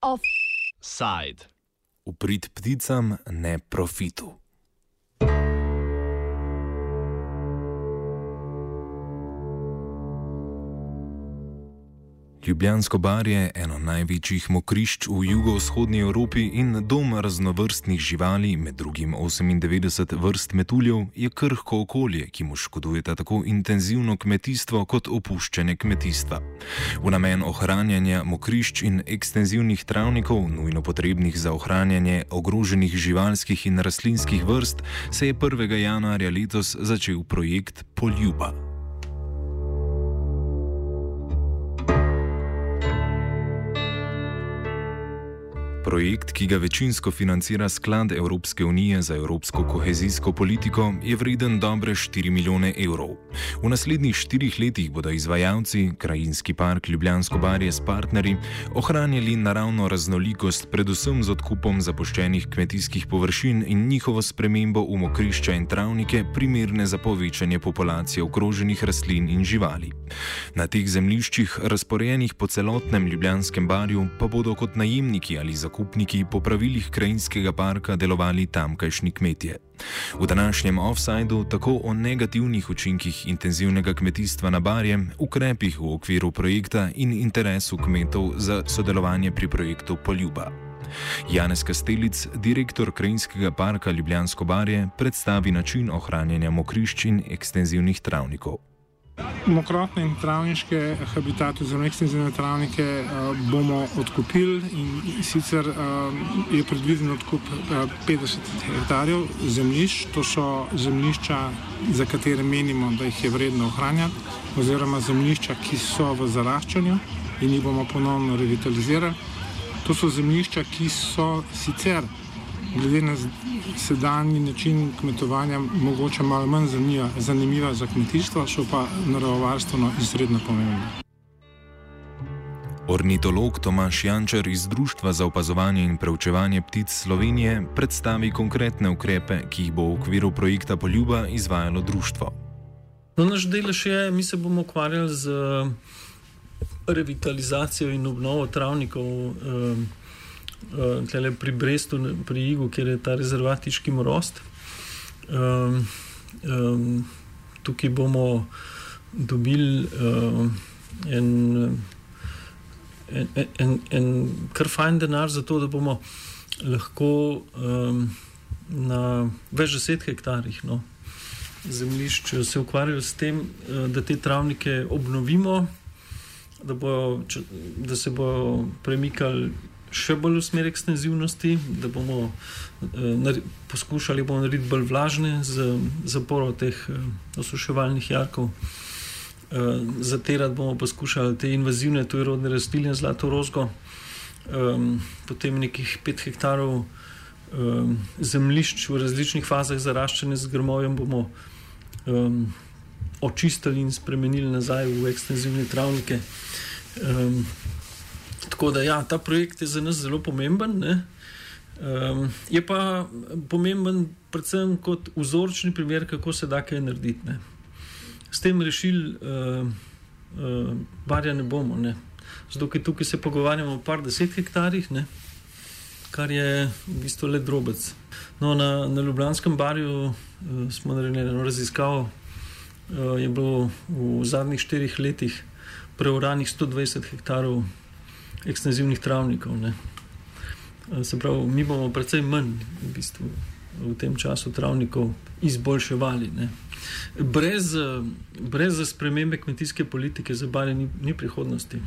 Offside. Uprit pticam, ne profitu. Ljubljansko bar je eno največjih mokrišč v jugovzhodnji Evropi in dom raznovrstnih živali, med drugim 98 vrst metuljev, je krhko okolje, ki mu škodujeta tako intenzivno kmetijstvo kot opuščanje kmetijstva. V namen ohranjanja mokrišč in ekstenzivnih travnikov, nujno potrebnih za ohranjanje ogroženih živalskih in rastlinskih vrst, se je 1. januarja letos začel projekt Poljuba. Projekt, ki ga večinsko financira Sklad Evropske unije za evropsko kohezijsko politiko, je vreden dobre 4 milijone evrov. V naslednjih štirih letih bodo izvajalci, krajinski park Ljubljansko barje s partnerji, ohranjali naravno raznolikost, predvsem z odkupom zapuščenih kmetijskih površin in njihovo spremembo v mokrišča in travnike, primerne za povečanje populacije ogroženih rastlin in živali. Na teh zemljiščih, razporejenih po celotnem Ljubljanskem barju, pa bodo kot najemniki ali zakupniki zakupniki po pravilih krajinskega parka delovali tamkajšnji kmetje. V današnjem offsajdu tako o negativnih učinkih intenzivnega kmetijstva na barjem, ukrepih v okviru projekta in interesu kmetov za sodelovanje pri projektu Poljuba. Janez Kastelic, direktor krajinskega parka Ljubljansko barje, predstavi način ohranjanja mokrišč in ekstenzivnih travnikov. Mokrotne in travniške habitate, oziroma ekstenzivne travnike, uh, bomo odkupili in sicer uh, je predviden odkup uh, 50 hektarjev zemljišč. To so zemljišča, za katere menimo, da jih je vredno ohranjati, oziroma zemljišča, ki so v zaraščanju in jih bomo ponovno revitalizirali. To so zemljišča, ki so sicer glede na sedanji način kmetovanja, mogoče malo manj zanimiva, zanimiva za kmetijstvo, so pa naravovarstveno izredno pomembna. Ornitolog Tomaš Jančer iz Društva za opazovanje in preučevanje ptic Slovenije predstavi konkretne ukrepe, ki jih bo v okviru projekta Poljuba izvajalo društvo. No, naš delež je, mi se bomo ukvarjali z revitalizacijo in obnovo travnikov. Eh, uh, pri Brestu, pri Igu, kjer je ta rezervatiški morost. Um, um, tukaj bomo dobili um, en, en, en, en kar fajn denar za to, da bomo lahko um, na več deset hektarjih no, zemljišč se ukvarjali s tem, da te travnike obnovimo. Da, bojo, da se bodo premikali še bolj v smer ekstenzivnosti, da bomo eh, poskušali bomo narediti bolj vlažne z zaporo teh eh, osuševalnih jarkov. Eh, zatirati bomo poskušali te invazivne tujerodne rastline, zlato rozgo, eh, potem nekih pet hektarov eh, zemljišč v različnih fazah zaraščanja z grmovjem bomo eh, očistili in spremenili nazaj v ekstenzivne travnike. Eh, Tako da ja, ta projekt je za nas zelo pomemben. Um, je pa pomemben predvsem kot vzorčni primer, kako se da kaj narediti. Ne. S tem rešili uh, uh, barja ne bomo. Ne. Zato, ker tukaj se pogovarjamo o par deset hektarjih, ne, kar je v bistvu le drobec. No, na, na Ljubljanskem barju uh, smo naredili eno raziskavo. Uh, je bilo v zadnjih štirih letih preuranih 120 hektarov ekstenzivnih travnikov. Ne. Se pravi, mi bomo precej manj v, bistvu, v tem času travnikov izboljševali. Ne. Brez, brez spremembe kmetijske politike za bale ni, ni prihodnosti.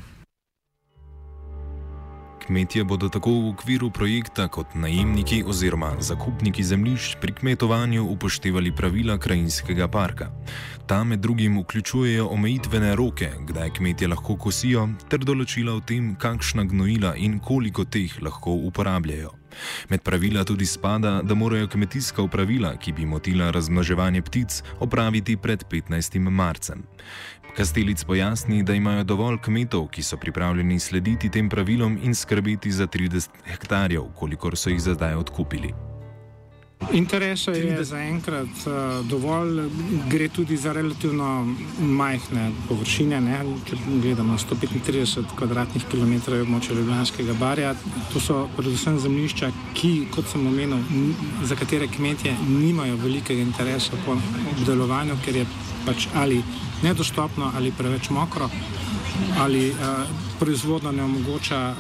Kmetje bodo tako v okviru projekta kot najemniki oziroma zakupniki zemljišč pri kmetovanju upoštevali pravila krajinskega parka. Ta med drugim vključujejo omejitvene roke, kdaj kmetje lahko kosijo, ter določila o tem, kakšna gnojila in koliko teh lahko uporabljajo. Med pravila tudi spada, da morajo kmetijska upravila, ki bi motila razmnoževanje ptic, opraviti pred 15. marcem. Kastelic pojasni, da imajo dovolj kmetov, ki so pripravljeni slediti tem pravilom in skrbeti za 30 hektarjev, kolikor so jih zdaj odkupili. Interesa je zaenkrat uh, dovolj, gre tudi za relativno majhne površine. Ne? Če gledamo 135 km2 območja Ljubljanskega barja, to so predvsem zemljišča, ki, kot sem omenil, za katere kmetje nimajo velikega interesa po obdelovanju, ker je pač ali nedostopno ali preveč mokro ali uh, proizvodno ne omogoča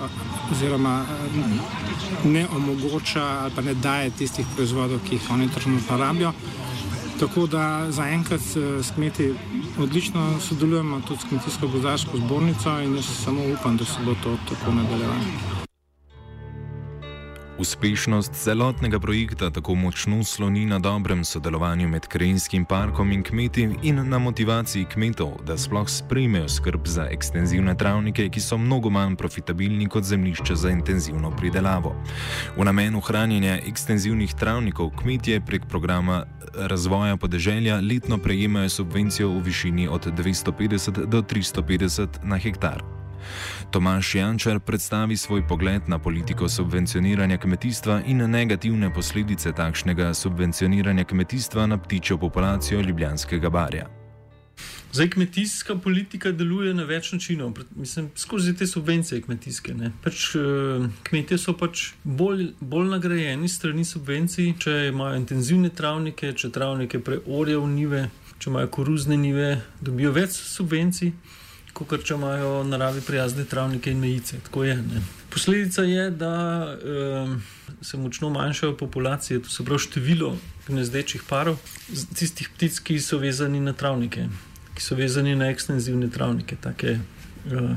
oziroma uh, ne omogoča ali pa ne daje tistih proizvodov, ki jih oni trenutno rabijo. Tako da zaenkrat s kmeti odlično sodelujemo tudi s kmetijsko-gozdarsko zbornico in jaz samo upam, da se bo to tako nadaljevalo. Uspešnost celotnega projekta tako močno sloni na dobrem sodelovanju med Krajinskim parkom in kmeti in na motivaciji kmetov, da sploh sprejmejo skrb za ekstenzivne travnike, ki so mnogo manj profitabilni kot zemljišče za intenzivno pridelavo. V namenu ohranjanja ekstenzivnih travnikov kmetje prek programa razvoja podeželja letno prejemajo subvencijo v višini od 250 do 350 na hektar. Tomaš Jančar predstavi svoj pogled na politiko subvencioniranja kmetijstva in negativne posledice takšnega subvencioniranja kmetijstva na ptičjo populacijo Ljubljanskega barja. Zdaj, kmetijska politika deluje na več načinov, mislim, skozi te subvencije kmetijske. Pač, eh, kmetje so pač bolj, bolj nagrajeni strani subvencij, če imajo intenzivne travnike, če travnike preorjejo v nive, če imajo koruzne nive, dobijo več subvencij kot če imajo naravi prijazne travnike in mejice. Je, Posledica je, da uh, se močno manjšajo populacije, to se pravi število gnezdečih parov, tistih ptic, ki so vezani na travnike, ki so vezani na ekstenzivne travnike, take, uh,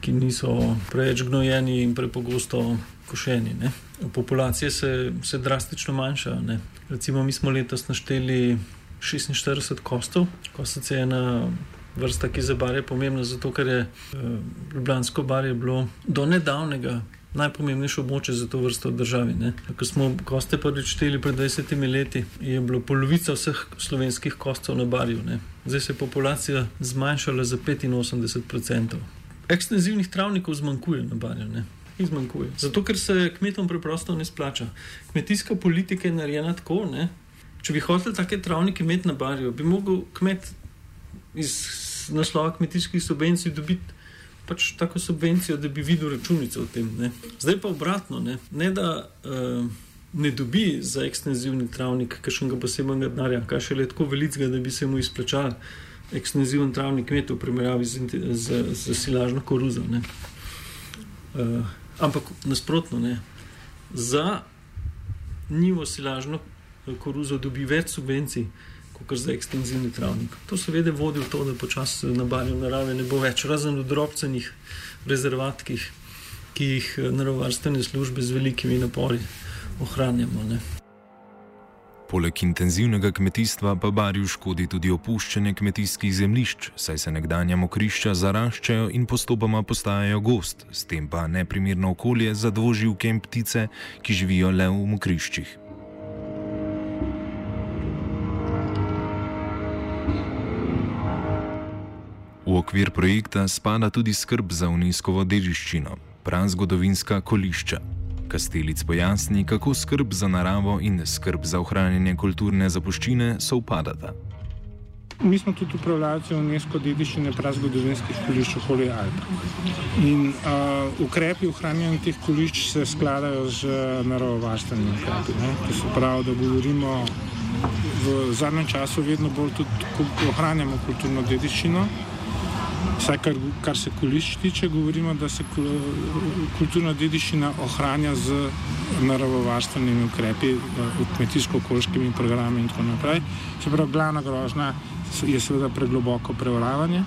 ki niso preveč gnojeni in prepogosto košeni. Ne? Populacije se, se drastično manjšajo. Ne? Recimo, mi smo letos našteli 46 kostov, kostov je ena vrsta, ki za bar je pomembna, zato ker je uh, Ljubljansko bar je bilo do nedavnega najpomembnejše območje za to vrsto državi. Ko smo koste prvič šteli pred 20 leti, je bilo polovica vseh slovenskih kostov na barju. Ne? Zdaj se je populacija zmanjšala za 85%. Ekstenzivnih travnikov zmanjkuje na barju. Izmanjkuje. Zato, ker se kmetom preprosto ne splača. Kmetijska politika je narejena tako, ne? če bi hotel take travnike imeti na barju, bi lahko kmet iz naslova kmetijskih subvencij dobiti pač tako subvencijo, da bi videl računico o tem. Ne. Zdaj pa obratno, ne, ne da uh, ne dobi za ekstenzivni travnik kakšnega posebnega denarja, kaj še le tako velikega, da bi se mu izplačal ekstenziven travnik kmetov v primerjavi z, z, z silažno koruzo. Uh, ampak nasprotno, ne. za njivo silažno koruzo dobi več subvencij kot za ekstenzivni travnik. To seveda vodi v to, da počasi na barju narave ne bo več, razen v drobcenih rezervatkih, ki jih eh, naravovarstvene službe z velikimi napori ohranjamo. Ne. Poleg intenzivnega kmetijstva pa barju škodi tudi opuščanje kmetijskih zemljišč, saj se nekdanja mokrišča zaraščajo in postopoma postajajo gost, s tem pa neprimerno okolje za dvoživke in ptice, ki živijo le v mokriščih. Okvir projekta spada tudi skrb za uniskovo dediščino, prazgodovinska kolišča. Kastelic pojasni, kako skrb za naravo in skrb za ohranjanje kulturne zapuščine so upadata. Mi smo tudi upravljalci UNESCO dediščine prazgodovinskih kolišč okoli Alp. In uh, ukrepi ohranjanja teh kolišč se skladajo z naravovarstvenimi ukrepi. To se pravi, da govorimo v zadnjem času vedno bolj tudi ohranjamo kulturno dediščino. Vsaj kar, kar se kolišč tiče, govorimo, da se kulturna dediščina ohranja z naravovarstvenimi ukrepi, kmetijsko-okoljskimi programi in tako naprej. Se pravi, glavna grožnja je seveda pregloboko preoravanje,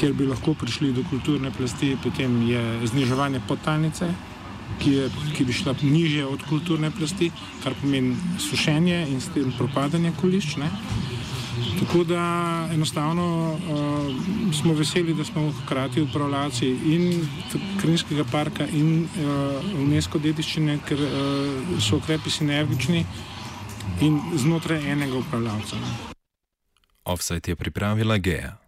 kjer bi lahko prišli do kulturne plasti, potem je zniževanje potalnice, ki, je, ki bi šla nižje od kulturne plasti, kar pomeni sušenje in s tem propadanje kolišč. Tako da enostavno uh, smo veseli, da smo hkrati upravljalci in Krinskega parka in uh, UNESCO dediščine, ker uh, so ukrepi sinergični in znotraj enega upravljalca. Offset je pripravila Geja.